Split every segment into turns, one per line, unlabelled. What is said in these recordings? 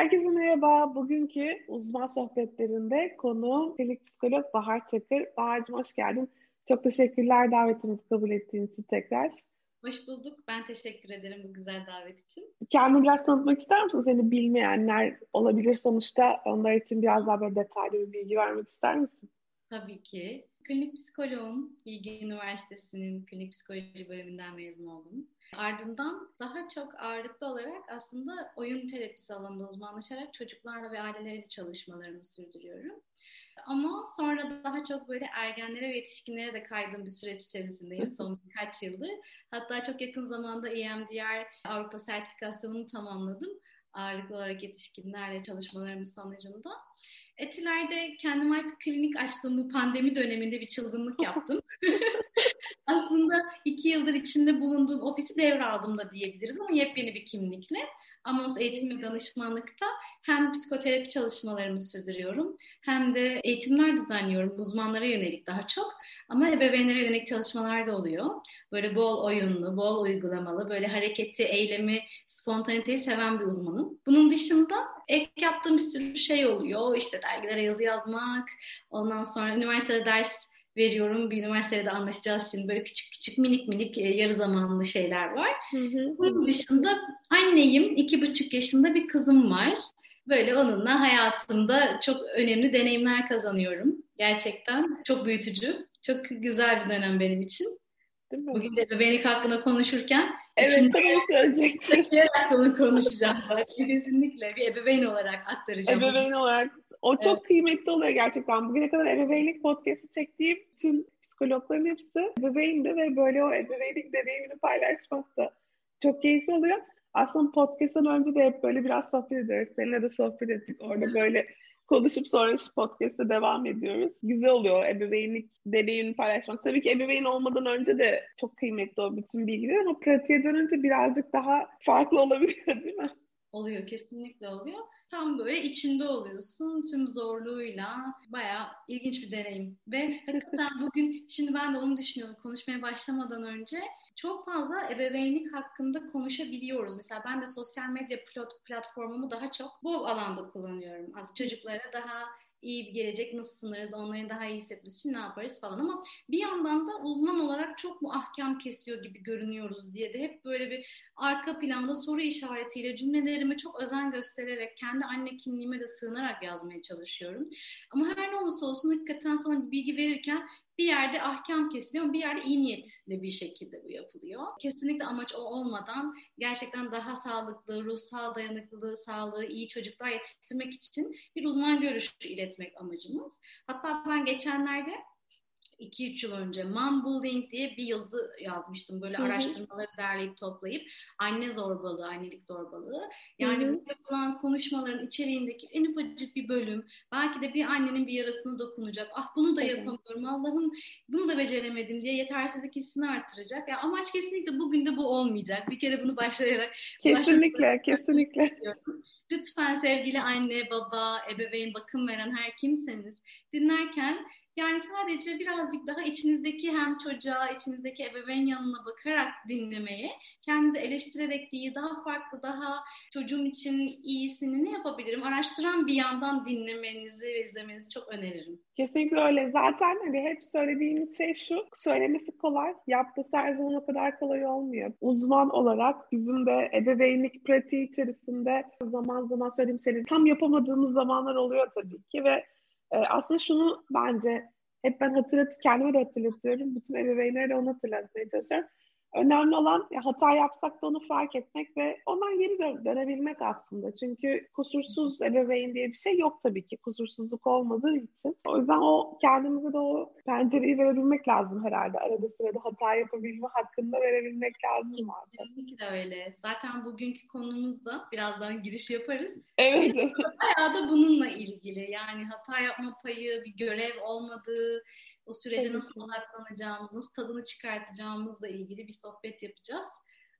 Herkese merhaba. Bugünkü uzman sohbetlerinde konu klinik psikolog Bahar Çakır. Bahar'cığım hoş geldin. Çok teşekkürler davetimizi kabul ettiğin için tekrar.
Hoş bulduk. Ben teşekkür ederim bu güzel davet için.
Kendini biraz tanıtmak ister misin? Seni bilmeyenler olabilir sonuçta. Onlar için biraz daha böyle detaylı bir bilgi vermek ister misin?
Tabii ki. Klinik psikoloğum. Bilgi Üniversitesi'nin klinik psikoloji bölümünden mezun oldum. Ardından daha çok ağırlıklı olarak aslında oyun terapisi alanında uzmanlaşarak çocuklarla ve aileleriyle çalışmalarımı sürdürüyorum. Ama sonra daha çok böyle ergenlere ve yetişkinlere de kaydığım bir süreç içerisindeyim son birkaç yıldır. Hatta çok yakın zamanda EMDR Avrupa sertifikasyonunu tamamladım. Ağırlıklı olarak yetişkinlerle çalışmalarımın sonucunda. Etiler'de kendime ait klinik açtığım bu pandemi döneminde bir çılgınlık yaptım. Aslında iki yıldır içinde bulunduğum ofisi devraldım da diyebiliriz ama yepyeni bir kimlikle. Amos Eğitim ve Danışmanlık'ta hem psikoterapi çalışmalarımı sürdürüyorum hem de eğitimler düzenliyorum uzmanlara yönelik daha çok. Ama ebeveynlere yönelik çalışmalar da oluyor. Böyle bol oyunlu, bol uygulamalı, böyle hareketi, eylemi, spontaniteyi seven bir uzmanım. Bunun dışında ek yaptığım bir sürü şey oluyor. İşte dergilere yazı yazmak, ondan sonra üniversitede ders veriyorum. Bir üniversitede anlaşacağız şimdi böyle küçük küçük minik minik e, yarı zamanlı şeyler var. Hı hı. Bunun dışında anneyim. iki buçuk yaşında bir kızım var. Böyle onunla hayatımda çok önemli deneyimler kazanıyorum. Gerçekten çok büyütücü. Çok güzel bir dönem benim için. Değil mi? Bugün de bebeğlik hakkında konuşurken
Evet, tabii söyleyecektim.
onu konuşacağım. Kesinlikle bir ebeveyn olarak aktaracağım.
Ebeveyn olarak o çok evet. kıymetli oluyor gerçekten. Bugüne kadar ebeveynlik podcast'i çektiğim için psikologların hepsi ebeveyndi ve böyle o ebeveynlik deneyimini paylaşmak da çok keyifli oluyor. Aslında podcast'tan önce de hep böyle biraz sohbet ediyoruz. Seninle de sohbet ettik. Orada böyle konuşup sonra şu podcast'te devam ediyoruz. Güzel oluyor ebeveynlik deneyimini paylaşmak. Tabii ki ebeveyn olmadan önce de çok kıymetli o bütün bilgiler ama pratiğe dönünce birazcık daha farklı olabiliyor değil mi?
Oluyor, kesinlikle oluyor tam böyle içinde oluyorsun tüm zorluğuyla. Bayağı ilginç bir deneyim. Ve hakikaten bugün şimdi ben de onu düşünüyorum konuşmaya başlamadan önce. Çok fazla ebeveynlik hakkında konuşabiliyoruz. Mesela ben de sosyal medya platformumu daha çok bu alanda kullanıyorum. Az çocuklara daha iyi bir gelecek nasıl sunarız, onların daha iyi hissetmesi için ne yaparız falan ama bir yandan da uzman olarak çok mu ahkam kesiyor gibi görünüyoruz diye de hep böyle bir arka planda soru işaretiyle cümlelerime çok özen göstererek kendi anne kimliğime de sığınarak yazmaya çalışıyorum. Ama her ne olursa olsun hakikaten sana bir bilgi verirken bir yerde ahkam kesiliyor, bir yerde iyi niyetle bir şekilde bu yapılıyor. Kesinlikle amaç o olmadan gerçekten daha sağlıklı, ruhsal dayanıklılığı, sağlığı, iyi çocuklar yetiştirmek için bir uzman görüşü iletmek amacımız. Hatta ben geçenlerde 2-3 yıl önce Mom Bullying diye bir yazı yazmıştım. Böyle Hı-hı. araştırmaları derleyip toplayıp anne zorbalığı, annelik zorbalığı. Yani Hı-hı. bu yapılan konuşmaların içeriğindeki en ufacık bir bölüm belki de bir annenin bir yarasını dokunacak. Ah bunu da yapamıyorum Allah'ım bunu da beceremedim diye yetersizlik hissini arttıracak. Yani amaç kesinlikle bugün de bu olmayacak. Bir kere bunu başlayarak
Kesinlikle, kesinlikle.
Lütfen sevgili anne, baba, ebeveyn, bakım veren her kimseniz dinlerken yani sadece birazcık daha içinizdeki hem çocuğa, içinizdeki ebeveyn yanına bakarak dinlemeye, kendinizi eleştirerek değil, daha farklı, daha çocuğum için iyisini ne yapabilirim? Araştıran bir yandan dinlemenizi ve izlemenizi çok öneririm.
Kesinlikle öyle. Zaten hani hep söylediğimiz şey şu, söylemesi kolay, yapması her zaman o kadar kolay olmuyor. Uzman olarak bizim de ebeveynlik pratiği içerisinde zaman zaman söylediğim şeyleri tam yapamadığımız zamanlar oluyor tabii ki ve e, aslında şunu bence hep ben hatırlat kendime de hatırlatıyorum. Bütün ebeveynlere de onu hatırlatmaya çalışıyorum. Önemli olan hata yapsak da onu fark etmek ve ondan geri dön- dönebilmek aslında. Çünkü kusursuz ebeveyn diye bir şey yok tabii ki. Kusursuzluk olmadığı için. O yüzden o kendimize de o pencereyi verebilmek lazım herhalde. Arada sırada hata yapabilme hakkında verebilmek lazım
Kesinlikle de öyle. Zaten bugünkü konumuzda birazdan giriş yaparız.
Evet.
Bayağı da bununla ilgili. Yani hata yapma payı, bir görev olmadığı, o sürece nasıl odaklanacağımız, nasıl tadını çıkartacağımızla ilgili bir sohbet yapacağız.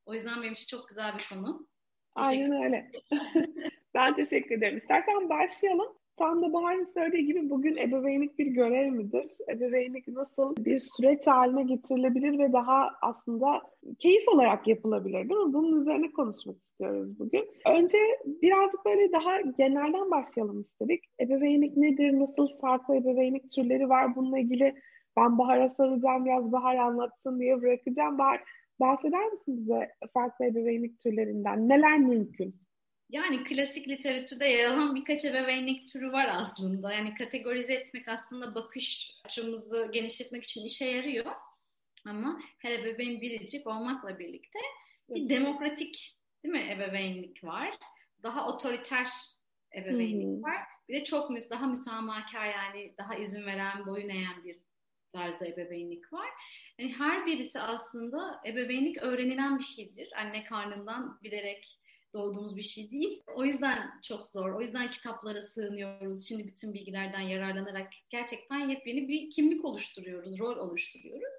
O yüzden benim için çok güzel bir konu.
Aynen öyle. ben teşekkür ederim. İstersen başlayalım. Tam da Bahar'ın söylediği gibi bugün ebeveynlik bir görev midir? Ebeveynlik nasıl bir süreç haline getirilebilir ve daha aslında keyif olarak yapılabilir değil mi? Bunun üzerine konuşmak istiyoruz bugün. Önce birazcık böyle daha genelden başlayalım istedik. Ebeveynlik nedir? Nasıl farklı ebeveynlik türleri var? Bununla ilgili ben Bahar'a soracağım, biraz Bahar anlatsın diye bırakacağım. Bahar bahseder misin bize farklı ebeveynlik türlerinden? Neler mümkün?
Yani klasik literatürde yer alan birkaç ebeveynlik türü var aslında. Yani kategorize etmek aslında bakış açımızı genişletmek için işe yarıyor. Ama her ebeveyn biricik olmakla birlikte bir demokratik değil mi ebeveynlik var. Daha otoriter ebeveynlik var. Bir de çok daha müsamahakar yani daha izin veren, boyun eğen bir tarzda ebeveynlik var. Yani her birisi aslında ebeveynlik öğrenilen bir şeydir. Anne karnından bilerek doğduğumuz bir şey değil. O yüzden çok zor. O yüzden kitaplara sığınıyoruz. Şimdi bütün bilgilerden yararlanarak gerçekten yepyeni bir kimlik oluşturuyoruz, rol oluştururuyoruz.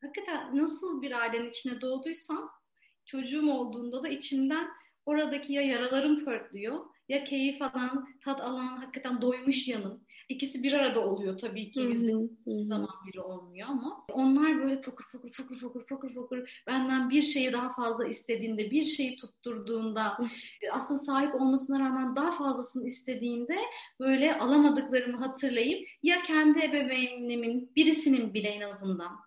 Hakikaten nasıl bir ailenin içine doğduysam çocuğum olduğunda da içimden oradaki ya yaralarım pörtlüyor ya keyif alan, tat alan, hakikaten doymuş yanım. İkisi bir arada oluyor tabii ki. Yüzde zaman biri olmuyor ama onlar böyle fokur fokur fokur fokur fokur fokur benden bir şeyi daha fazla istediğinde, bir şeyi tutturduğunda, aslında sahip olmasına rağmen daha fazlasını istediğinde böyle alamadıklarımı hatırlayıp ya kendi ebeveynimin birisinin bile en azından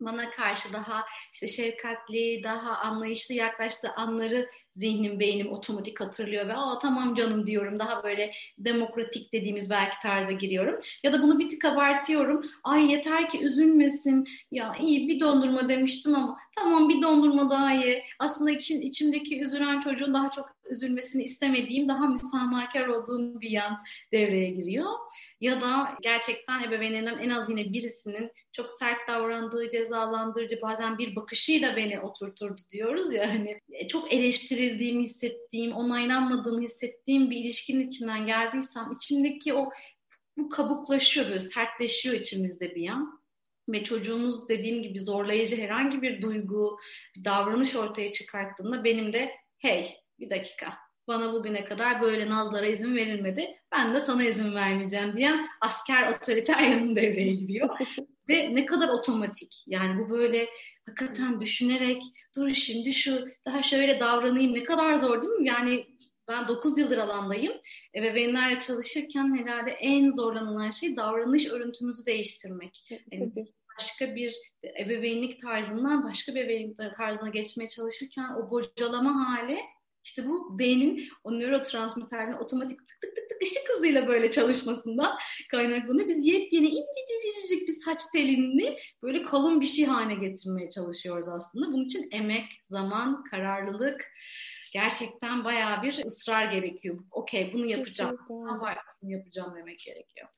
bana karşı daha işte şefkatli, daha anlayışlı yaklaştığı anları zihnim, beynim otomatik hatırlıyor ve aa tamam canım diyorum. Daha böyle demokratik dediğimiz belki tarza giriyorum. Ya da bunu bir tık abartıyorum. Ay yeter ki üzülmesin. Ya iyi bir dondurma demiştim ama tamam bir dondurma daha iyi. Aslında için, içimdeki üzülen çocuğun daha çok üzülmesini istemediğim, daha müsamahakar olduğum bir yan devreye giriyor. Ya da gerçekten ebeveynlerinden en az yine birisinin çok sert davrandığı, cezalandırıcı, bazen bir bakışıyla beni oturturdu diyoruz ya hani çok eleştirildiğimi hissettiğim, onaylanmadığımı hissettiğim bir ilişkinin içinden geldiysem içindeki o bu kabuklaşıyor böyle sertleşiyor içimizde bir yan ve çocuğumuz dediğim gibi zorlayıcı herhangi bir duygu, bir davranış ortaya çıkarttığında benim de hey bir dakika bana bugüne kadar böyle nazlara izin verilmedi. Ben de sana izin vermeyeceğim diye asker otoriter yanım devreye giriyor. Ve ne kadar otomatik. Yani bu böyle hakikaten düşünerek dur şimdi şu daha şöyle davranayım ne kadar zor değil mi? Yani ben 9 yıldır alandayım. Ebeveynlerle çalışırken herhalde en zorlanılan şey davranış örüntümüzü değiştirmek. Yani başka bir ebeveynlik tarzından başka bir ebeveynlik tarzına geçmeye çalışırken o bocalama hali işte bu beynin o nörotransmitterlerin otomatik tık tık tık tık ışık hızıyla böyle çalışmasından kaynaklanıyor. Biz yepyeni incecik bir saç telini böyle kalın bir şey haline getirmeye çalışıyoruz aslında. Bunun için emek, zaman, kararlılık, gerçekten bayağı bir ısrar gerekiyor. Okey bunu yapacağım. Ha var yapacağım demek gerekiyor.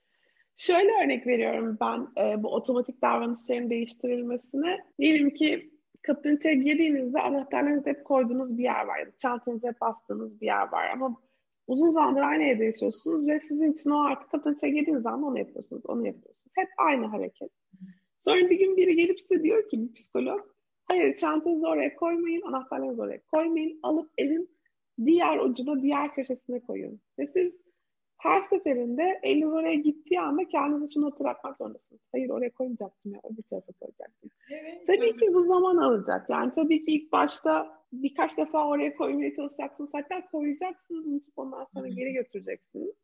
Şöyle örnek veriyorum ben e, bu otomatik davranışların değiştirilmesine. Diyelim ki kapitaliteye girdiğinizde anahtarlarınızı hep koyduğunuz bir yer var ya da çantanızı hep bastığınız bir yer var ama uzun zamandır aynı evde yaşıyorsunuz ve sizin için o artık kapitaliteye girdiğiniz zaman onu yapıyorsunuz, onu yapıyorsunuz. Hep aynı hareket. Sonra bir gün biri gelip size diyor ki bir psikolog, hayır çantanızı oraya koymayın, anahtarlarınızı oraya koymayın, alıp evin diğer ucuna, diğer köşesine koyun. Ve siz her seferinde eliniz oraya gittiği anda kendinize şunu hatırlatmak zorundasınız. Hayır oraya koymayacaktım ya öbür tarafa koyacaktım. Evet, tabii evet. ki bu zaman alacak. Yani tabii ki ilk başta birkaç defa oraya koymaya çalışacaksınız. Hatta koyacaksınız unutup ondan sonra geri götüreceksiniz.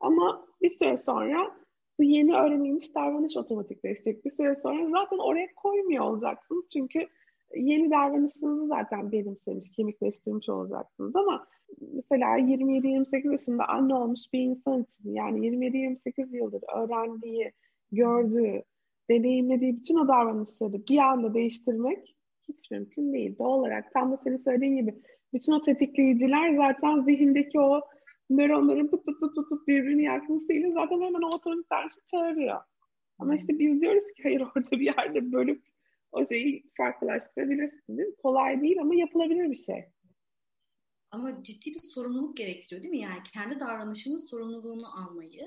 Ama bir süre sonra bu yeni öğrenilmiş davranış otomatikleşecek. Bir süre sonra zaten oraya koymuyor olacaksınız. Çünkü yeni davranışınızı zaten benimsemiş, kemikleştirmiş olacaksınız. Ama mesela 27-28 yaşında anne olmuş bir insan için yani 27-28 yıldır öğrendiği, gördüğü, deneyimlediği bütün o davranışları bir anda değiştirmek hiç mümkün değil. Doğal olarak tam da senin söylediğin gibi bütün o tetikleyiciler zaten zihindeki o nöronların pıt pıt pıt pıt birbirini yakmasıyla zaten hemen o otoriter çağırıyor. Ama işte biz diyoruz ki hayır orada bir yerde bölüp o şeyi farklılaştırabilirsiniz. Kolay değil ama yapılabilir bir şey.
ama ciddi bir sorumluluk gerektiriyor değil mi? Yani kendi davranışının sorumluluğunu almayı.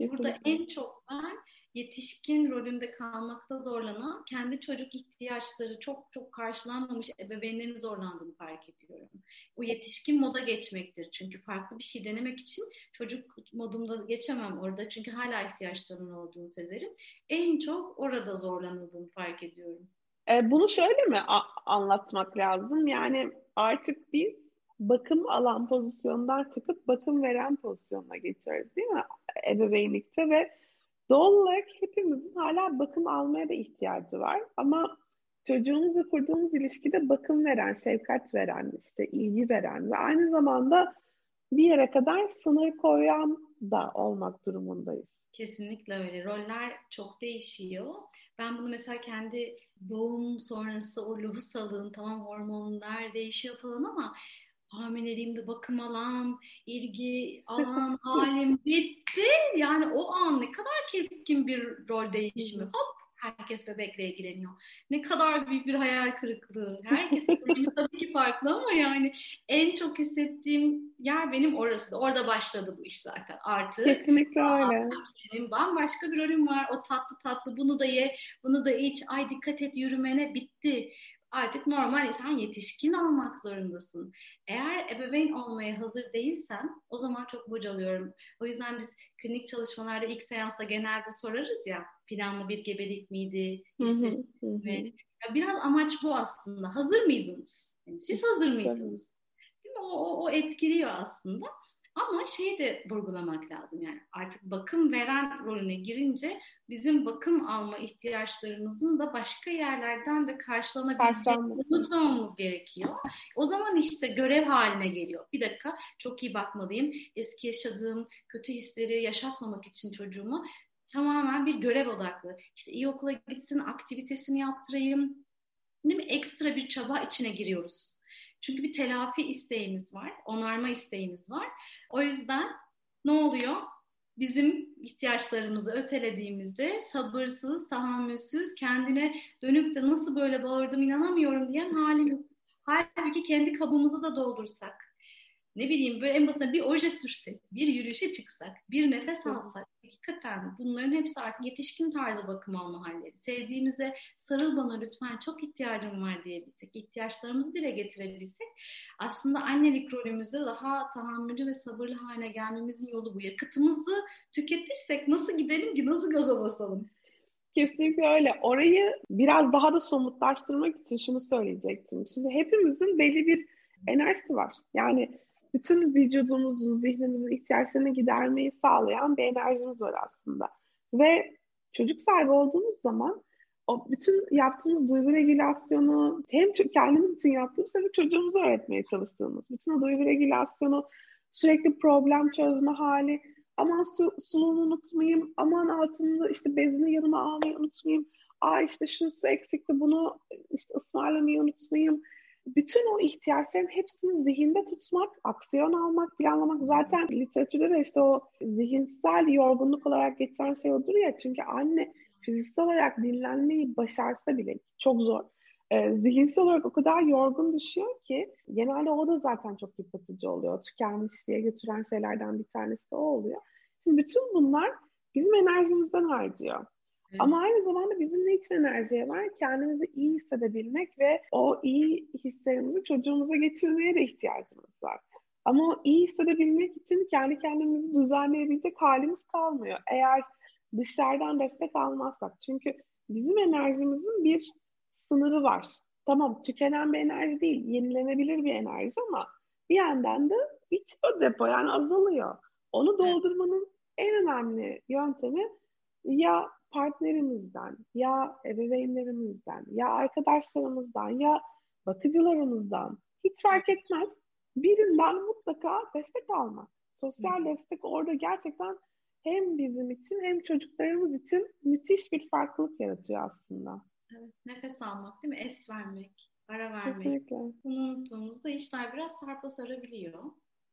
Burada en çok ben yetişkin rolünde kalmakta zorlanan, kendi çocuk ihtiyaçları çok çok karşılanmamış ebeveynlerin zorlandığını fark ediyorum. Bu yetişkin moda geçmektir. Çünkü farklı bir şey denemek için çocuk modumda geçemem orada. Çünkü hala ihtiyaçlarımın olduğunu sezerim. En çok orada zorlanıldığını fark ediyorum.
E, bunu şöyle mi anlatmak lazım? Yani artık biz bakım alan pozisyondan çıkıp bakım veren pozisyonuna geçiyoruz değil mi? Ebeveynlikte ve Doğal olarak hepimizin hala bakım almaya da ihtiyacı var. Ama çocuğumuzla kurduğumuz ilişkide bakım veren, şefkat veren, işte ilgi veren ve aynı zamanda bir yere kadar sınır koyan da olmak durumundayız.
Kesinlikle öyle. Roller çok değişiyor. Ben bunu mesela kendi doğum sonrası o lohusalığın tamam hormonlar değişiyor falan ama hamileliğimde bakım alan, ilgi alan halim bitti. Yani o an ne kadar keskin bir rol değişimi. Hop herkes bebekle ilgileniyor. Ne kadar büyük bir hayal kırıklığı. Herkesin problemi tabii ki farklı ama yani en çok hissettiğim yer benim orası. Orada başladı bu iş zaten. Artık
Kesinlikle öyle.
Benim bambaşka bir rolüm var. O tatlı tatlı bunu da ye, bunu da iç. Ay dikkat et yürümene bitti artık normal sen yetişkin olmak zorundasın. Eğer ebeveyn olmaya hazır değilsen o zaman çok bocalıyorum. O yüzden biz klinik çalışmalarda ilk seansta genelde sorarız ya planlı bir gebelik miydi, mi? Ya biraz amaç bu aslında. Hazır mıydınız? Yani siz hazır mıydınız? Değil mi? O, o, o etkiliyor aslında. Ama şeyi de vurgulamak lazım yani artık bakım veren rolüne girince bizim bakım alma ihtiyaçlarımızın da başka yerlerden de karşılanabileceğini unutmamamız gerekiyor. O zaman işte görev haline geliyor. Bir dakika çok iyi bakmalıyım. Eski yaşadığım kötü hisleri yaşatmamak için çocuğumu tamamen bir görev odaklı. İşte iyi okula gitsin, aktivitesini yaptırayım. Değil mi? Ekstra bir çaba içine giriyoruz. Çünkü bir telafi isteğimiz var, onarma isteğimiz var. O yüzden ne oluyor? Bizim ihtiyaçlarımızı ötelediğimizde sabırsız, tahammülsüz, kendine dönüp de nasıl böyle bağırdım inanamıyorum diyen halimiz. Halbuki kendi kabımızı da doldursak, ne bileyim böyle en basında bir oje sürsek, bir yürüyüşe çıksak, bir nefes alsak, hakikaten bunların hepsi artık yetişkin tarzı bakım alma halleri. Sevdiğimize sarıl bana lütfen çok ihtiyacım var diyebilsek, ihtiyaçlarımızı dile getirebilsek aslında annelik rolümüzde daha tahammülü ve sabırlı haline gelmemizin yolu bu. Yakıtımızı tüketirsek nasıl gidelim ki, nasıl gaza basalım?
Kesinlikle öyle. Orayı biraz daha da somutlaştırmak için şunu söyleyecektim. Şimdi hepimizin belli bir enerjisi var. Yani bütün vücudumuzun, zihnimizin ihtiyaçlarını gidermeyi sağlayan bir enerjimiz var aslında. Ve çocuk sahibi olduğumuz zaman o bütün yaptığımız duygu regülasyonu hem kendimiz için yaptığımız hem de çocuğumuza öğretmeye çalıştığımız bütün o duygu regülasyonu sürekli problem çözme hali aman su, suluğunu unutmayayım aman altında işte bezini yanıma almayı unutmayayım aa işte şu su eksikti bunu işte ısmarlamayı unutmayayım bütün o ihtiyaçların hepsini zihinde tutmak, aksiyon almak, planlamak zaten literatürde de işte o zihinsel yorgunluk olarak geçen şey odur ya çünkü anne fiziksel olarak dinlenmeyi başarsa bile çok zor. E, zihinsel olarak o kadar yorgun düşüyor ki genelde o da zaten çok yıpratıcı oluyor. Tükenmişliğe götüren şeylerden bir tanesi de o oluyor. Şimdi bütün bunlar bizim enerjimizden harcıyor. Ama aynı zamanda bizim ne için enerjiye var? Kendimizi iyi hissedebilmek ve o iyi hislerimizi çocuğumuza getirmeye de ihtiyacımız var. Ama o iyi hissedebilmek için kendi kendimizi düzenleyebilecek halimiz kalmıyor. Eğer dışarıdan destek almazsak. Çünkü bizim enerjimizin bir sınırı var. Tamam tükenen bir enerji değil, yenilenebilir bir enerji ama bir yandan da bitiyor depo yani azalıyor. Onu doldurmanın en önemli yöntemi ya partnerimizden, ya ebeveynlerimizden, ya arkadaşlarımızdan, ya bakıcılarımızdan hiç fark etmez. Birinden mutlaka destek almak. Sosyal destek orada gerçekten hem bizim için hem çocuklarımız için müthiş bir farklılık yaratıyor aslında.
Evet, nefes almak değil mi? Es vermek, ara vermek. Kesinlikle. Bunu unuttuğumuzda işler biraz sarpa sarabiliyor.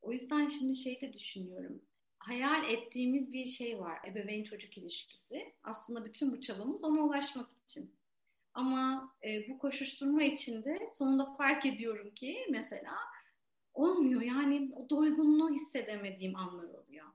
O yüzden şimdi şey de düşünüyorum hayal ettiğimiz bir şey var. Ebeveyn çocuk ilişkisi. Aslında bütün bu çabamız ona ulaşmak için. Ama e, bu koşuşturma içinde sonunda fark ediyorum ki mesela olmuyor. Yani o doygunluğu hissedemediğim anlar oluyor.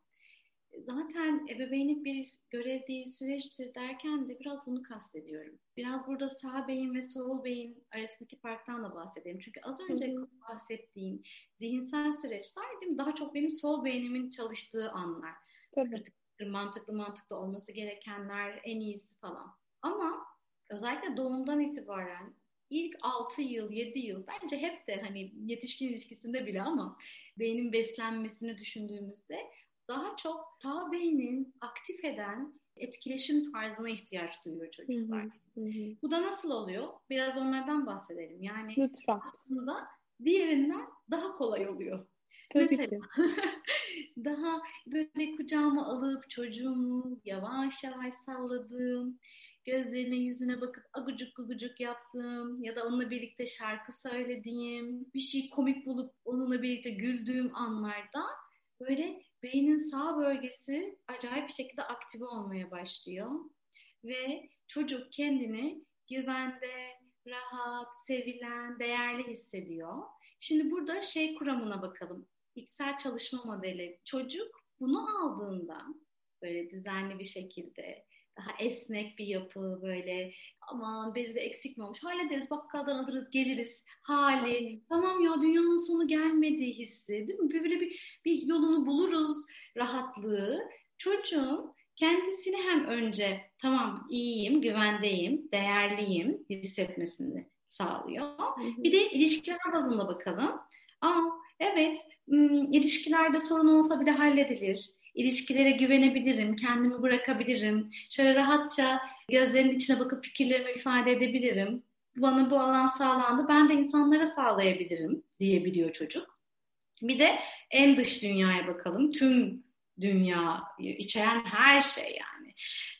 Zaten ebeveynlik bir görev değil süreçtir derken de biraz bunu kastediyorum. Biraz burada sağ beyin ve sol beyin arasındaki farktan da bahsedelim. Çünkü az önce bahsettiğim zihinsel süreçler değil mi? daha çok benim sol beynimin çalıştığı anlar. Tabii. Mantıklı mantıklı olması gerekenler en iyisi falan. Ama özellikle doğumdan itibaren ilk 6 yıl, 7 yıl bence hep de hani yetişkin ilişkisinde bile ama beynin beslenmesini düşündüğümüzde daha çok sağ beynin aktif eden etkileşim tarzına ihtiyaç duyuyor çocuklar. Hı hı. Bu da nasıl oluyor? Biraz onlardan bahsedelim. Yani Lütfen. aslında diğerinden daha kolay oluyor. Tabii Mesela daha böyle kucağıma alıp çocuğumu yavaş yavaş salladığım, gözlerine yüzüne bakıp agucuk gugucuk yaptığım ya da onunla birlikte şarkı söylediğim, bir şey komik bulup onunla birlikte güldüğüm anlarda böyle beynin sağ bölgesi acayip bir şekilde aktive olmaya başlıyor. Ve çocuk kendini güvende, rahat, sevilen, değerli hissediyor. Şimdi burada şey kuramına bakalım. İçsel çalışma modeli. Çocuk bunu aldığında böyle düzenli bir şekilde daha esnek bir yapı böyle. Aman bezi de eksik mi olmuş? Hallederiz bakkaldan alırız geliriz. Hali. Tamam ya dünyanın sonu gelmediği hissi değil mi? Böyle bir, bir yolunu buluruz rahatlığı. Çocuğun kendisini hem önce tamam iyiyim güvendeyim değerliyim hissetmesini sağlıyor. Bir de ilişkiler bazında bakalım. Aa evet ilişkilerde sorun olsa bile halledilir ilişkilere güvenebilirim, kendimi bırakabilirim. Şöyle rahatça gözlerinin içine bakıp fikirlerimi ifade edebilirim. Bana bu alan sağlandı, ben de insanlara sağlayabilirim diyebiliyor çocuk. Bir de en dış dünyaya bakalım. Tüm dünya içeren her şey yani.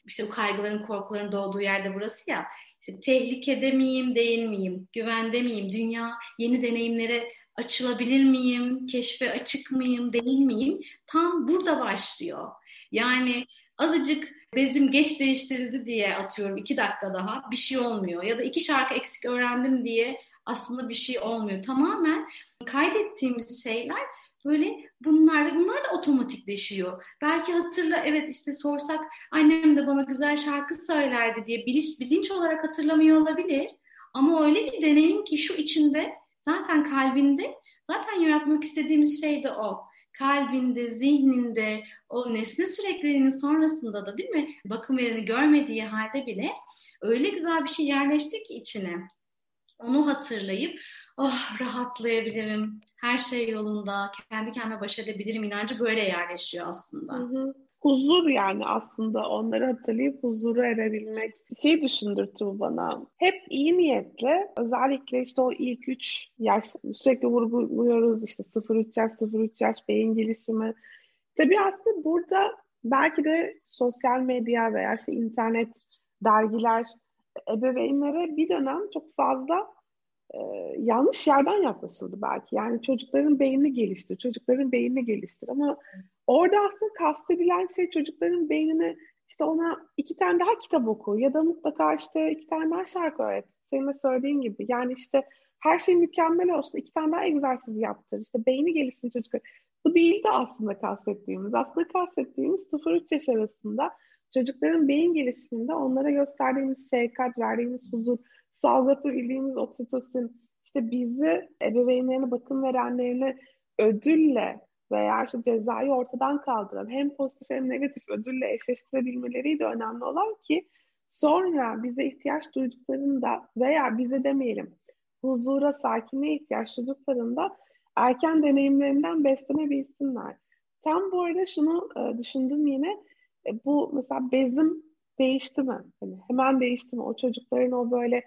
İşte bu kaygıların, korkuların doğduğu yerde burası ya. İşte tehlikede miyim, değil miyim? Güvende miyim? Dünya yeni deneyimlere açılabilir miyim, keşfe açık mıyım, değil miyim? Tam burada başlıyor. Yani azıcık bezim geç değiştirildi diye atıyorum iki dakika daha bir şey olmuyor. Ya da iki şarkı eksik öğrendim diye aslında bir şey olmuyor. Tamamen kaydettiğimiz şeyler böyle bunlar bunlar da otomatikleşiyor. Belki hatırla evet işte sorsak annem de bana güzel şarkı söylerdi diye bilinç, bilinç olarak hatırlamıyor olabilir. Ama öyle bir deneyim ki şu içinde Zaten kalbinde, zaten yaratmak istediğimiz şey de o. Kalbinde, zihninde, o nesne sürekliliğinin sonrasında da değil mi? Bakım verini görmediği halde bile öyle güzel bir şey yerleşti ki içine. Onu hatırlayıp oh rahatlayabilirim, her şey yolunda, kendi kendime başarabilirim inancı böyle yerleşiyor aslında. Hı hı
huzur yani aslında onları hatırlayıp huzuru erebilmek. Şey düşündürtü bu bana. Hep iyi niyetle özellikle işte o ilk üç yaş sürekli vurguluyoruz işte 0-3 yaş 0-3 yaş beyin gelişimi. Tabii aslında burada belki de sosyal medya veya işte internet dergiler ebeveynlere bir dönem çok fazla e, yanlış yerden yaklaşıldı belki. Yani çocukların beynini geliştir, çocukların beynini geliştir ama orada aslında kastedilen şey çocukların beynini işte ona iki tane daha kitap oku ya da mutlaka işte iki tane daha şarkı öğret. Senin de söylediğin gibi. Yani işte her şey mükemmel olsun. iki tane daha egzersiz yaptır. İşte beyni gelişsin çocuklar. Bu değil de aslında kastettiğimiz. Aslında kastettiğimiz 0-3 yaş arasında çocukların beyin gelişiminde onlara gösterdiğimiz şefkat, verdiğimiz huzur, salgılayabildiğimiz oksitosin, işte bizi ebeveynlerine bakım verenlerine ödülle veya işte cezayı ortadan kaldıran hem pozitif hem negatif ödülle eşleştirebilmeleri de önemli olan ki sonra bize ihtiyaç duyduklarında veya bize demeyelim huzura, sakinliğe ihtiyaç duyduklarında erken deneyimlerinden beslenebilsinler. Tam bu arada şunu e, düşündüm yine e, bu mesela bezim değişti mi? Yani hemen değişti mi? O çocukların o böyle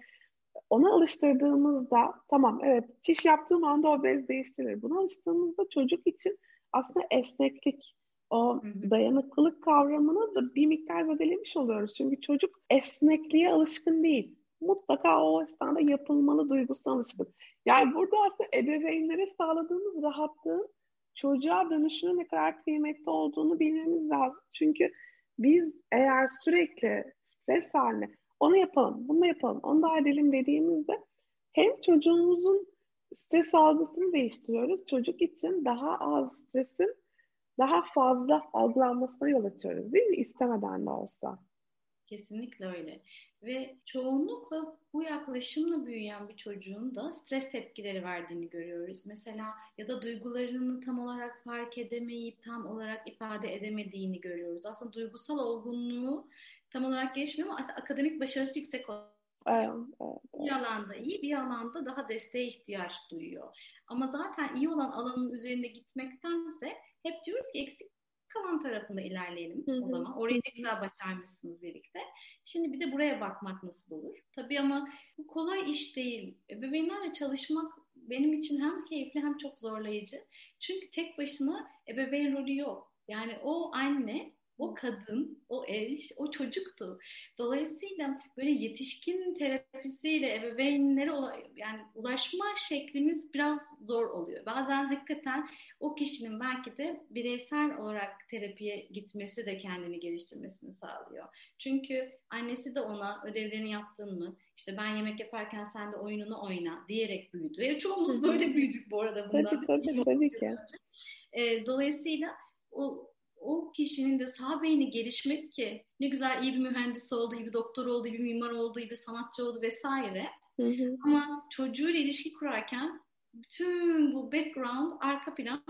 ona alıştırdığımızda tamam evet çiş yaptığım anda o bez değiştirir. Buna alıştığımızda çocuk için aslında esneklik, o dayanıklılık kavramını da bir miktar zedelemiş oluyoruz. Çünkü çocuk esnekliğe alışkın değil. Mutlaka o esnada yapılmalı duygusuna alışkın. Yani burada aslında ebeveynlere sağladığımız rahatlığın çocuğa dönüşünün ne kadar kıymetli olduğunu bilmemiz lazım. Çünkü biz eğer sürekli stres haline onu yapalım, bunu yapalım, onu da edelim dediğimizde hem çocuğumuzun stres algısını değiştiriyoruz. Çocuk için daha az stresin daha fazla algılanmasına yol açıyoruz değil mi? İstemeden de olsa.
Kesinlikle öyle. Ve çoğunlukla bu yaklaşımla büyüyen bir çocuğun da stres tepkileri verdiğini görüyoruz. Mesela ya da duygularını tam olarak fark edemeyip tam olarak ifade edemediğini görüyoruz. Aslında duygusal olgunluğu tam olarak gelişmiyor ama akademik başarısı yüksek
evet,
Bir alanda iyi, bir alanda daha desteğe ihtiyaç duyuyor. Ama zaten iyi olan alanın üzerinde gitmektense hep diyoruz ki eksik kalan tarafında ilerleyelim Hı-hı. o zaman. Orayı ne güzel başarmışsınız birlikte. Şimdi bir de buraya bakmak nasıl olur? Tabii ama bu kolay iş değil. Ebeveynlerle çalışmak benim için hem keyifli hem çok zorlayıcı. Çünkü tek başına ebeveyn rolü yok. Yani o anne o kadın, o eş, o çocuktu. Dolayısıyla böyle yetişkin terapisiyle ebeveynlere yani ulaşma şeklimiz biraz zor oluyor. Bazen hakikaten o kişinin belki de bireysel olarak terapiye gitmesi de kendini geliştirmesini sağlıyor. Çünkü annesi de ona ödevlerini yaptın mı? İşte ben yemek yaparken sen de oyununu oyna diyerek büyüdü. Ve çoğumuz böyle büyüdük bu arada
bundan. Tabii tabii, tabii ki.
E, dolayısıyla o o kişinin de sağ beyni gelişmek ki ne güzel iyi bir mühendis oldu, iyi bir doktor oldu, iyi bir mimar oldu, iyi bir sanatçı oldu vesaire. Hı hı. Ama çocuğuyla ilişki kurarken bütün bu background, arka plan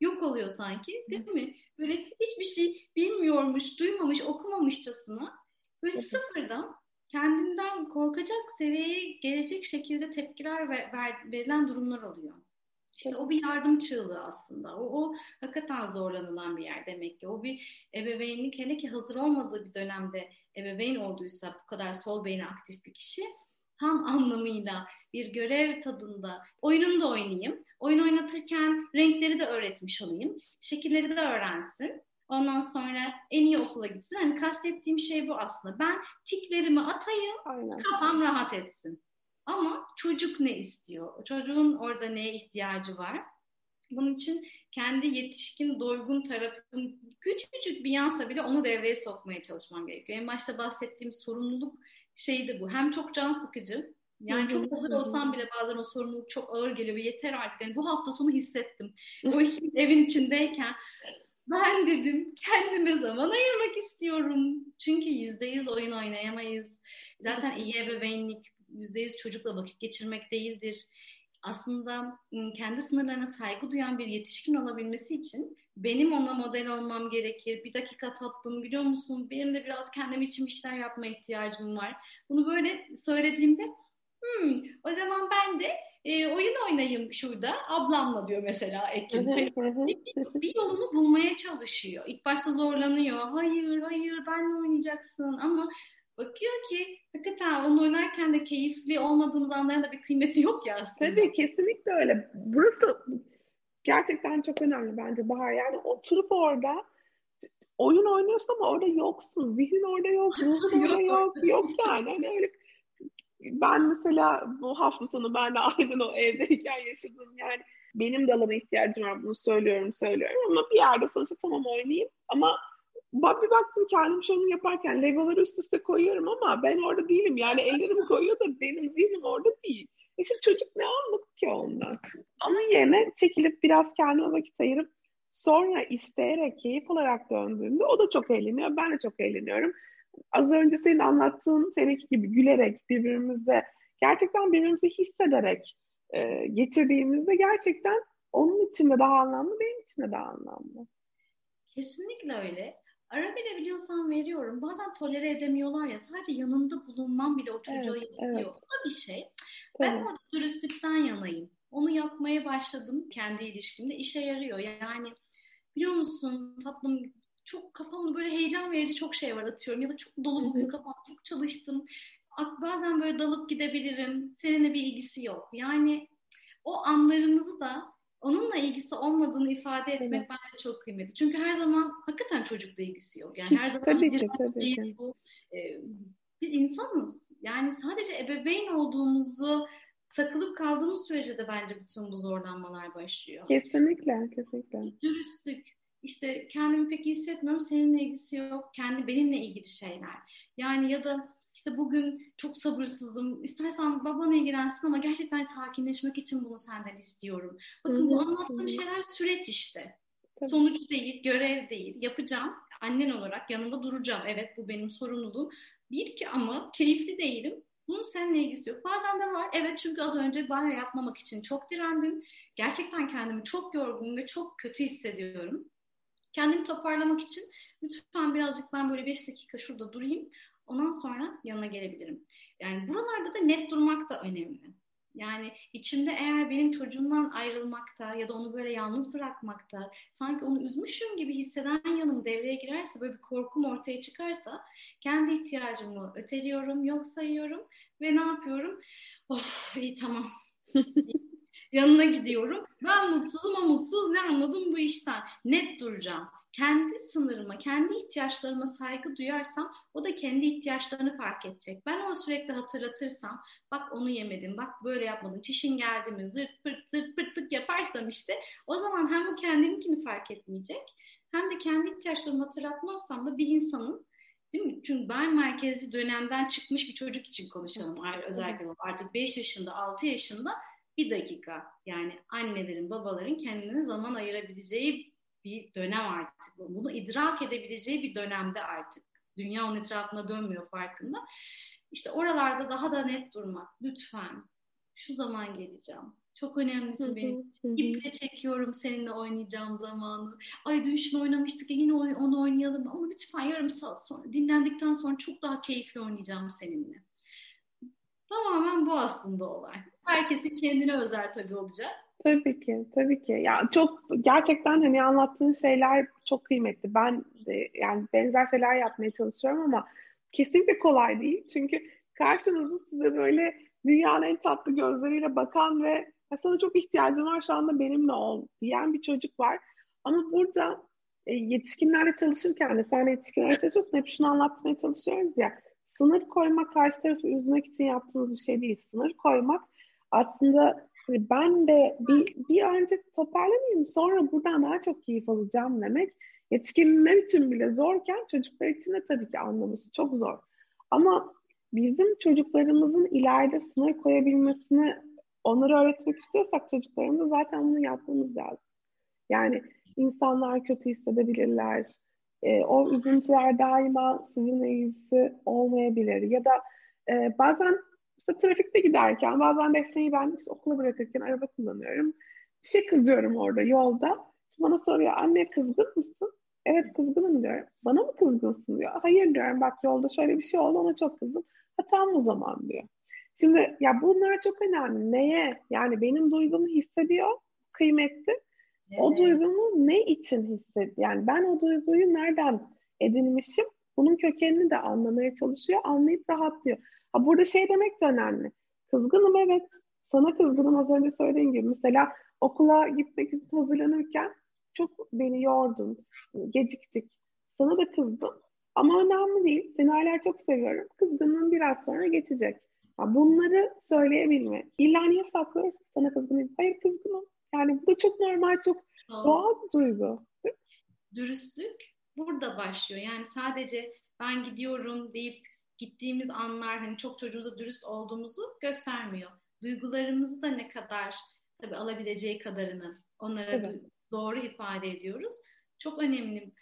yok oluyor sanki değil mi? Böyle hiçbir şey bilmiyormuş, duymamış, okumamışçasına böyle hı sıfırdan kendinden korkacak seviyeye gelecek şekilde tepkiler ver, ver, verilen durumlar oluyor. İşte o bir yardım çığlığı aslında. O, o hakikaten zorlanılan bir yer demek ki. O bir ebeveynlik hele ki hazır olmadığı bir dönemde ebeveyn olduysa bu kadar sol beyni aktif bir kişi tam anlamıyla bir görev tadında oyununu da oynayayım. Oyun oynatırken renkleri de öğretmiş olayım. Şekilleri de öğrensin. Ondan sonra en iyi okula gitsin. Hani kastettiğim şey bu aslında. Ben tiklerimi atayım, Aynen. kafam rahat etsin. Ama çocuk ne istiyor? Çocuğun orada neye ihtiyacı var? Bunun için kendi yetişkin, doygun tarafım küçücük bir yansa bile onu devreye sokmaya çalışmam gerekiyor. En başta bahsettiğim sorumluluk şeyi de bu. Hem çok can sıkıcı, yani çok hazır olsam bile bazen o sorumluluk çok ağır geliyor ve yeter artık. Yani bu hafta sonu hissettim. O evin içindeyken ben dedim kendime zaman ayırmak istiyorum. Çünkü yüzde yüz oyun oynayamayız. Zaten iyi ebeveynlik %100 çocukla vakit geçirmek değildir. Aslında kendi sınırlarına saygı duyan bir yetişkin olabilmesi için benim ona model olmam gerekir. Bir dakika tatlım biliyor musun? Benim de biraz kendim için bir şeyler yapma ihtiyacım var. Bunu böyle söylediğimde hmm, o zaman ben de e, oyun oynayayım şurada ablamla diyor mesela Ekin. bir, bir yolunu bulmaya çalışıyor. İlk başta zorlanıyor. Hayır hayır benle oynayacaksın ama bakıyor ki hakikaten onu oynarken de keyifli olmadığımız anların da bir kıymeti yok ya aslında.
Tabii kesinlikle öyle. Burası gerçekten çok önemli bence Bahar. Yani oturup orada oyun oynuyorsun ama orada yoksun. Zihnin orada yok, ruhun orada yok. Yok yani. Hani öyle ben mesela bu hafta sonu ben de aynen o evdeyken yaşadım. Yani benim de alana ihtiyacım var. Bunu söylüyorum, söylüyorum ama bir yerde sonuçta tamam oynayayım. Ama bir baktım kendim şunu yaparken legoları üst üste koyuyorum ama ben orada değilim. Yani ellerimi koyuyor da benim zihnim orada değil. E şimdi çocuk ne anladı ki ondan? Onun yerine çekilip biraz kendime vakit ayırıp sonra isteyerek, keyif olarak döndüğümde o da çok eğleniyor. Ben de çok eğleniyorum. Az önce senin anlattığın seninki gibi gülerek birbirimize gerçekten birbirimizi hissederek e, getirdiğimizde gerçekten onun için de daha anlamlı, benim için de daha anlamlı.
Kesinlikle öyle. Ara verebiliyorsam veriyorum. Bazen tolere edemiyorlar ya. Sadece yanında bulunmam bile o çocuğa evet, yetiyor. Evet. O bir şey. Tabii. Ben orada dürüstlükten yanayım. Onu yapmaya başladım kendi ilişkimde. işe yarıyor. Yani biliyor musun tatlım çok kafamda böyle heyecan verici çok şey var atıyorum. Ya da çok dolu bugün kafam çok çalıştım. Bazen böyle dalıp gidebilirim. Seninle bir ilgisi yok. Yani o anlarımızı da onunla ilgisi olmadığını ifade etmek evet. bence çok kıymetli. Çünkü her zaman hakikaten çocukla ilgisi yok. Yani her zaman tabii ki, tabii değil ki. bu. Ee, biz insanız. Yani sadece ebeveyn olduğumuzu takılıp kaldığımız sürece de bence bütün bu zorlanmalar başlıyor.
Kesinlikle, kesinlikle.
Dürüstlük. İşte kendimi pek hissetmiyorum, seninle ilgisi yok. Kendi benimle ilgili şeyler. Yani ya da işte bugün çok sabırsızım. İstersen baban ilgilensin ama gerçekten sakinleşmek için bunu senden istiyorum. Bakın bu anlattığım şeyler süreç işte. Tabii. Sonuç değil, görev değil. Yapacağım. Annen olarak yanında duracağım. Evet bu benim sorumluluğum. Bir ki ama keyifli değilim. Bunun seninle ilgisi yok. Bazen de var. Evet çünkü az önce banyo yapmamak için çok direndim. Gerçekten kendimi çok yorgun ve çok kötü hissediyorum. Kendimi toparlamak için lütfen birazcık ben böyle 5 dakika şurada durayım. Ondan sonra yanına gelebilirim. Yani buralarda da net durmak da önemli. Yani içimde eğer benim çocuğumdan ayrılmakta ya da onu böyle yalnız bırakmakta, sanki onu üzmüşüm gibi hisseden yanım devreye girerse, böyle bir korkum ortaya çıkarsa kendi ihtiyacımı öteliyorum, yok sayıyorum ve ne yapıyorum? Of iyi tamam. Yanına gidiyorum. Ben mutsuzum ama mutsuz ne anladım bu işten? Net duracağım kendi sınırıma, kendi ihtiyaçlarıma saygı duyarsam o da kendi ihtiyaçlarını fark edecek. Ben ona sürekli hatırlatırsam bak onu yemedim, bak böyle yapmadın, çişin geldi mi, zırt pırt zırt pırtlık yaparsam işte o zaman hem o kendininkini fark etmeyecek hem de kendi ihtiyaçlarımı hatırlatmazsam da bir insanın Değil mi? Çünkü ben merkezi dönemden çıkmış bir çocuk için konuşalım. Özellikle artık 5 yaşında, 6 yaşında bir dakika. Yani annelerin, babaların kendine zaman ayırabileceği bir dönem artık. Bunu idrak edebileceği bir dönemde artık. Dünya onun etrafına dönmüyor farkında. İşte oralarda daha da net durmak. Lütfen şu zaman geleceğim. Çok önemlisi benim. İple çekiyorum seninle oynayacağım zamanı. Ay dün şunu oynamıştık ya yine onu oynayalım. Ama lütfen yarım saat sonra dinlendikten sonra çok daha keyifli oynayacağım seninle. Tamamen bu aslında olay. Herkesin kendine özel tabii olacak.
Tabii ki, tabii ki. Ya çok gerçekten hani anlattığın şeyler çok kıymetli. Ben de yani benzer şeyler yapmaya çalışıyorum ama kesinlikle kolay değil. Çünkü karşınızda size böyle dünyanın en tatlı gözleriyle bakan ve sana çok ihtiyacım var şu anda benimle ol diyen bir çocuk var. Ama burada e, yetişkinlerle çalışırken de sen yetişkinlerle çalışıyorsun hep şunu anlatmaya çalışıyoruz ya sınır koymak karşı tarafı üzmek için yaptığımız bir şey değil. Sınır koymak aslında ben de bir, bir önce toparlanayım sonra buradan daha çok keyif alacağım demek yetişkinler için bile zorken çocuklar için de tabii ki anlaması çok zor. Ama bizim çocuklarımızın ileride sınır koyabilmesini onları öğretmek istiyorsak çocuklarımıza zaten bunu yapmamız lazım. Yani insanlar kötü hissedebilirler. E, o üzüntüler daima sizinle ilgisi olmayabilir. Ya da e, bazen işte trafikte giderken bazen Defne'yi ben işte okula bırakırken araba kullanıyorum. Bir şey kızıyorum orada yolda. Bana soruyor anne kızgın mısın? Evet kızgınım diyorum. Bana mı kızgınsın diyor. Hayır diyorum bak yolda şöyle bir şey oldu ona çok kızdım. Ha tamam o zaman diyor. Şimdi ya bunlar çok önemli. Neye? Yani benim duygumu hissediyor kıymetli. Evet. O duygumu ne için hissediyor? Yani ben o duyguyu nereden edinmişim? Bunun kökenini de anlamaya çalışıyor. Anlayıp rahatlıyor. Ha, burada şey demek de önemli. Kızgınım evet. Sana kızgınım az önce söylediğim gibi. Mesela okula gitmek için hazırlanırken çok beni yordun. Geciktik. Sana da kızdım. Ama önemli değil. Seni hala çok seviyorum. Kızgınlığın biraz sonra geçecek. Ya bunları söyleyebilme. İlla niye saklıyoruz? Sana kızgınım. Hayır kızgınım. Yani bu da çok normal, çok doğal bir duygu.
Dürüstlük burada başlıyor. Yani sadece ben gidiyorum deyip gittiğimiz anlar hani çok çocuğumuza dürüst olduğumuzu göstermiyor. Duygularımızı da ne kadar tabii alabileceği kadarını onlara evet. doğru ifade ediyoruz. Çok önemli.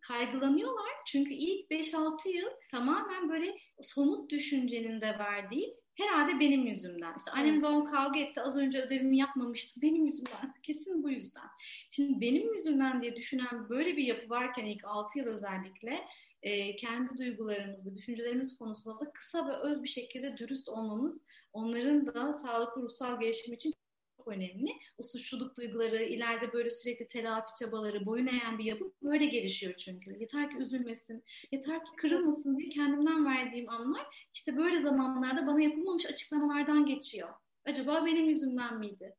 Kaygılanıyorlar çünkü ilk 5-6 yıl tamamen böyle somut düşüncenin de verdiği herhalde benim yüzümden. İşte annem babam kavga etti az önce ödevimi yapmamıştı benim yüzümden. Kesin bu yüzden. Şimdi benim yüzümden diye düşünen böyle bir yapı varken ilk 6 yıl özellikle e, kendi duygularımız ve düşüncelerimiz konusunda da kısa ve öz bir şekilde dürüst olmamız onların da sağlıklı ruhsal gelişim için çok önemli. O suçluluk duyguları, ileride böyle sürekli telafi çabaları, boyun eğen bir yapı böyle gelişiyor çünkü. Yeter ki üzülmesin, yeter ki kırılmasın diye kendimden verdiğim anlar işte böyle zamanlarda bana yapılmamış açıklamalardan geçiyor. Acaba benim yüzümden miydi?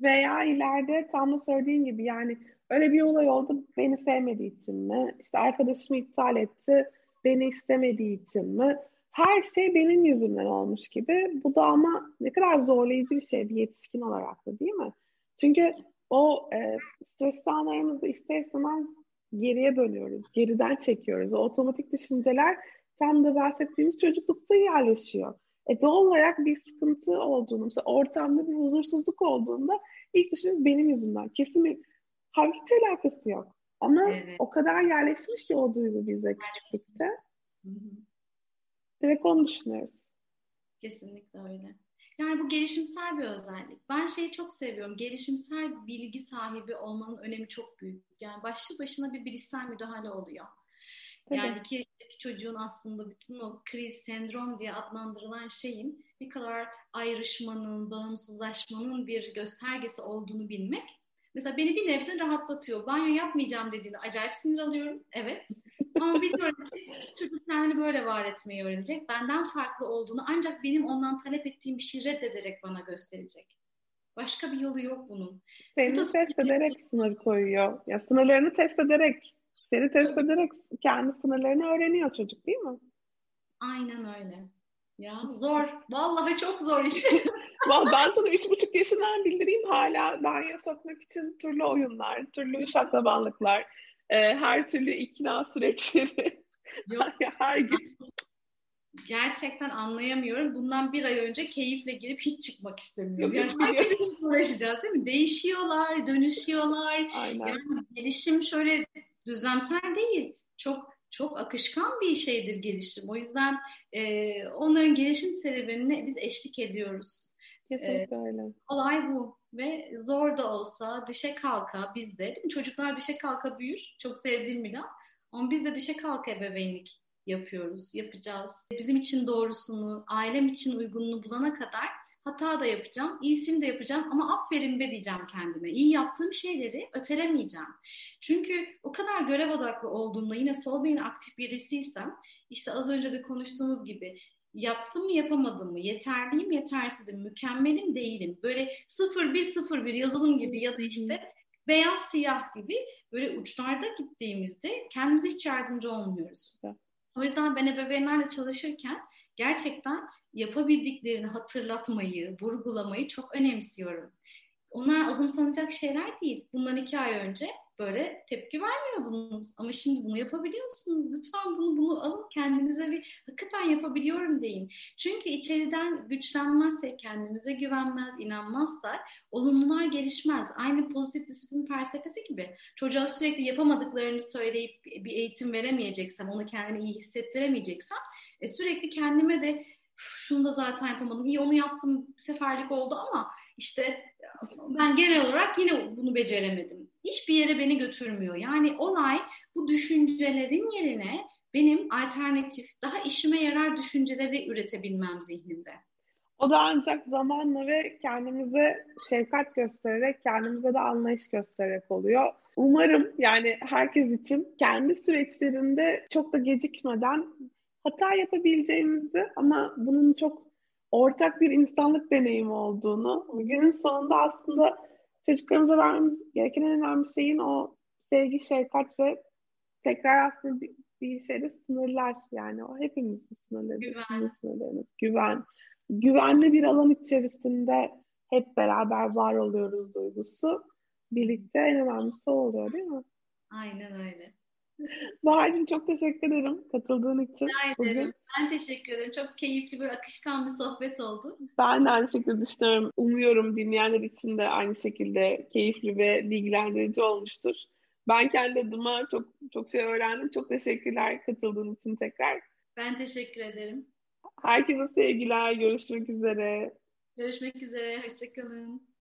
Veya ileride tam da söylediğin gibi yani Öyle bir olay oldu beni sevmediği için mi? İşte arkadaşımı iptal etti beni istemediği için mi? Her şey benim yüzümden olmuş gibi. Bu da ama ne kadar zorlayıcı bir şey bir yetişkin olarak da değil mi? Çünkü o e, stresli anlarımızda ister istemez geriye dönüyoruz. Geriden çekiyoruz. O otomatik düşünceler tam da bahsettiğimiz çocuklukta yerleşiyor. E doğal olarak bir sıkıntı olduğunu, mesela ortamda bir huzursuzluk olduğunda ilk düşünün benim yüzümden. Kesin halbuki alakası yok. Ama evet. o kadar yerleşmiş ki o duygu bize küçüklükte. Hı hı. Direkt onu düşünüyoruz.
Kesinlikle öyle. Yani bu gelişimsel bir özellik. Ben şeyi çok seviyorum. Gelişimsel bilgi sahibi olmanın önemi çok büyük. Yani başlı başına bir bilişsel müdahale oluyor. Tabii. Yani iki yaşındaki çocuğun aslında bütün o kriz sendrom diye adlandırılan şeyin ne kadar ayrışmanın, bağımsızlaşmanın bir göstergesi olduğunu bilmek. Mesela beni bir nebze rahatlatıyor. Banyo yapmayacağım dediğinde acayip sinir alıyorum. Evet. Ama biliyorum ki çocuk kendini böyle var etmeyi öğrenecek. Benden farklı olduğunu ancak benim ondan talep ettiğim bir şey reddederek bana gösterecek. Başka bir yolu yok bunun.
Seni Bu test ederek sınır koyuyor. Ya sınırlarını test ederek, seni test ederek kendi sınırlarını öğreniyor çocuk değil mi?
Aynen öyle. Ya zor. Vallahi çok zor iş.
Vallahi ben sana üç buçuk yaşından bildireyim hala banyo sokmak için türlü oyunlar, türlü şaklabanlıklar, e, her türlü ikna süreçleri. Yok. her gün.
Gerçekten anlayamıyorum. Bundan bir ay önce keyifle girip hiç çıkmak istemiyorum. Yani her gün uğraşacağız değil mi? Değişiyorlar, dönüşüyorlar. Aynen. Yani gelişim şöyle düzlemsel değil. Çok çok akışkan bir şeydir gelişim. O yüzden e, onların gelişim serüvenine biz eşlik ediyoruz.
Kesinlikle öyle.
Olay bu ve zor da olsa düşe kalka biz de çocuklar düşe kalka büyür. Çok sevdiğim bir laf. Ama biz de düşe kalka ebeveynlik yapıyoruz, yapacağız. Bizim için doğrusunu, ailem için uygununu bulana kadar hata da yapacağım, iyisini de yapacağım ama aferin be diyeceğim kendime. İyi yaptığım şeyleri ötelemeyeceğim. Çünkü o kadar görev odaklı olduğumda yine sol beyin aktif birisiysem işte az önce de konuştuğumuz gibi yaptım mı yapamadım mı, yeterliyim yetersizim, mükemmelim değilim. Böyle 0-1-0-1 yazılım gibi ya da işte beyaz siyah gibi böyle uçlarda gittiğimizde kendimize hiç yardımcı olmuyoruz. O yüzden ben ebeveynlerle çalışırken gerçekten yapabildiklerini hatırlatmayı, vurgulamayı çok önemsiyorum. Onlar azımsanacak şeyler değil. Bundan iki ay önce böyle tepki vermiyordunuz. Ama şimdi bunu yapabiliyorsunuz. Lütfen bunu bunu alın kendinize bir hakikaten yapabiliyorum deyin. Çünkü içeriden güçlenmezsek, kendimize güvenmez, inanmazsak olumlular gelişmez. Aynı pozitif disiplin felsefesi gibi. Çocuğa sürekli yapamadıklarını söyleyip bir eğitim veremeyeceksem, onu kendini iyi hissettiremeyeceksem e, sürekli kendime de şunu da zaten yapamadım. İyi onu yaptım bir seferlik oldu ama işte ben genel olarak yine bunu beceremedim. Hiçbir yere beni götürmüyor. Yani olay bu düşüncelerin yerine benim alternatif, daha işime yarar düşünceleri üretebilmem zihnimde.
O da ancak zamanla ve kendimize şefkat göstererek, kendimize de anlayış göstererek oluyor. Umarım yani herkes için kendi süreçlerinde çok da gecikmeden hata yapabileceğimizi ama bunun çok ortak bir insanlık deneyimi olduğunu, günün sonunda aslında çocuklarımıza vermemiz gereken en önemli şeyin o sevgi, şefkat ve tekrar aslında bir, bir şeyde sınırlar yani o hepimizin sınırları, güven. sınırlarımız, güven. Güvenli bir alan içerisinde hep beraber var oluyoruz duygusu. Birlikte en önemlisi oluyor değil mi?
Aynen öyle.
Bahar'cığım çok teşekkür ederim katıldığın için.
Bugün. Ben teşekkür ederim. Çok keyifli bir akışkan bir sohbet oldu.
Ben de aynı şekilde düşünüyorum. Umuyorum dinleyenler için de aynı şekilde keyifli ve bilgilendirici olmuştur. Ben kendi adıma çok çok şey öğrendim. Çok teşekkürler katıldığın için tekrar.
Ben teşekkür ederim.
Herkese sevgiler. Görüşmek üzere.
Görüşmek üzere. Hoşçakalın.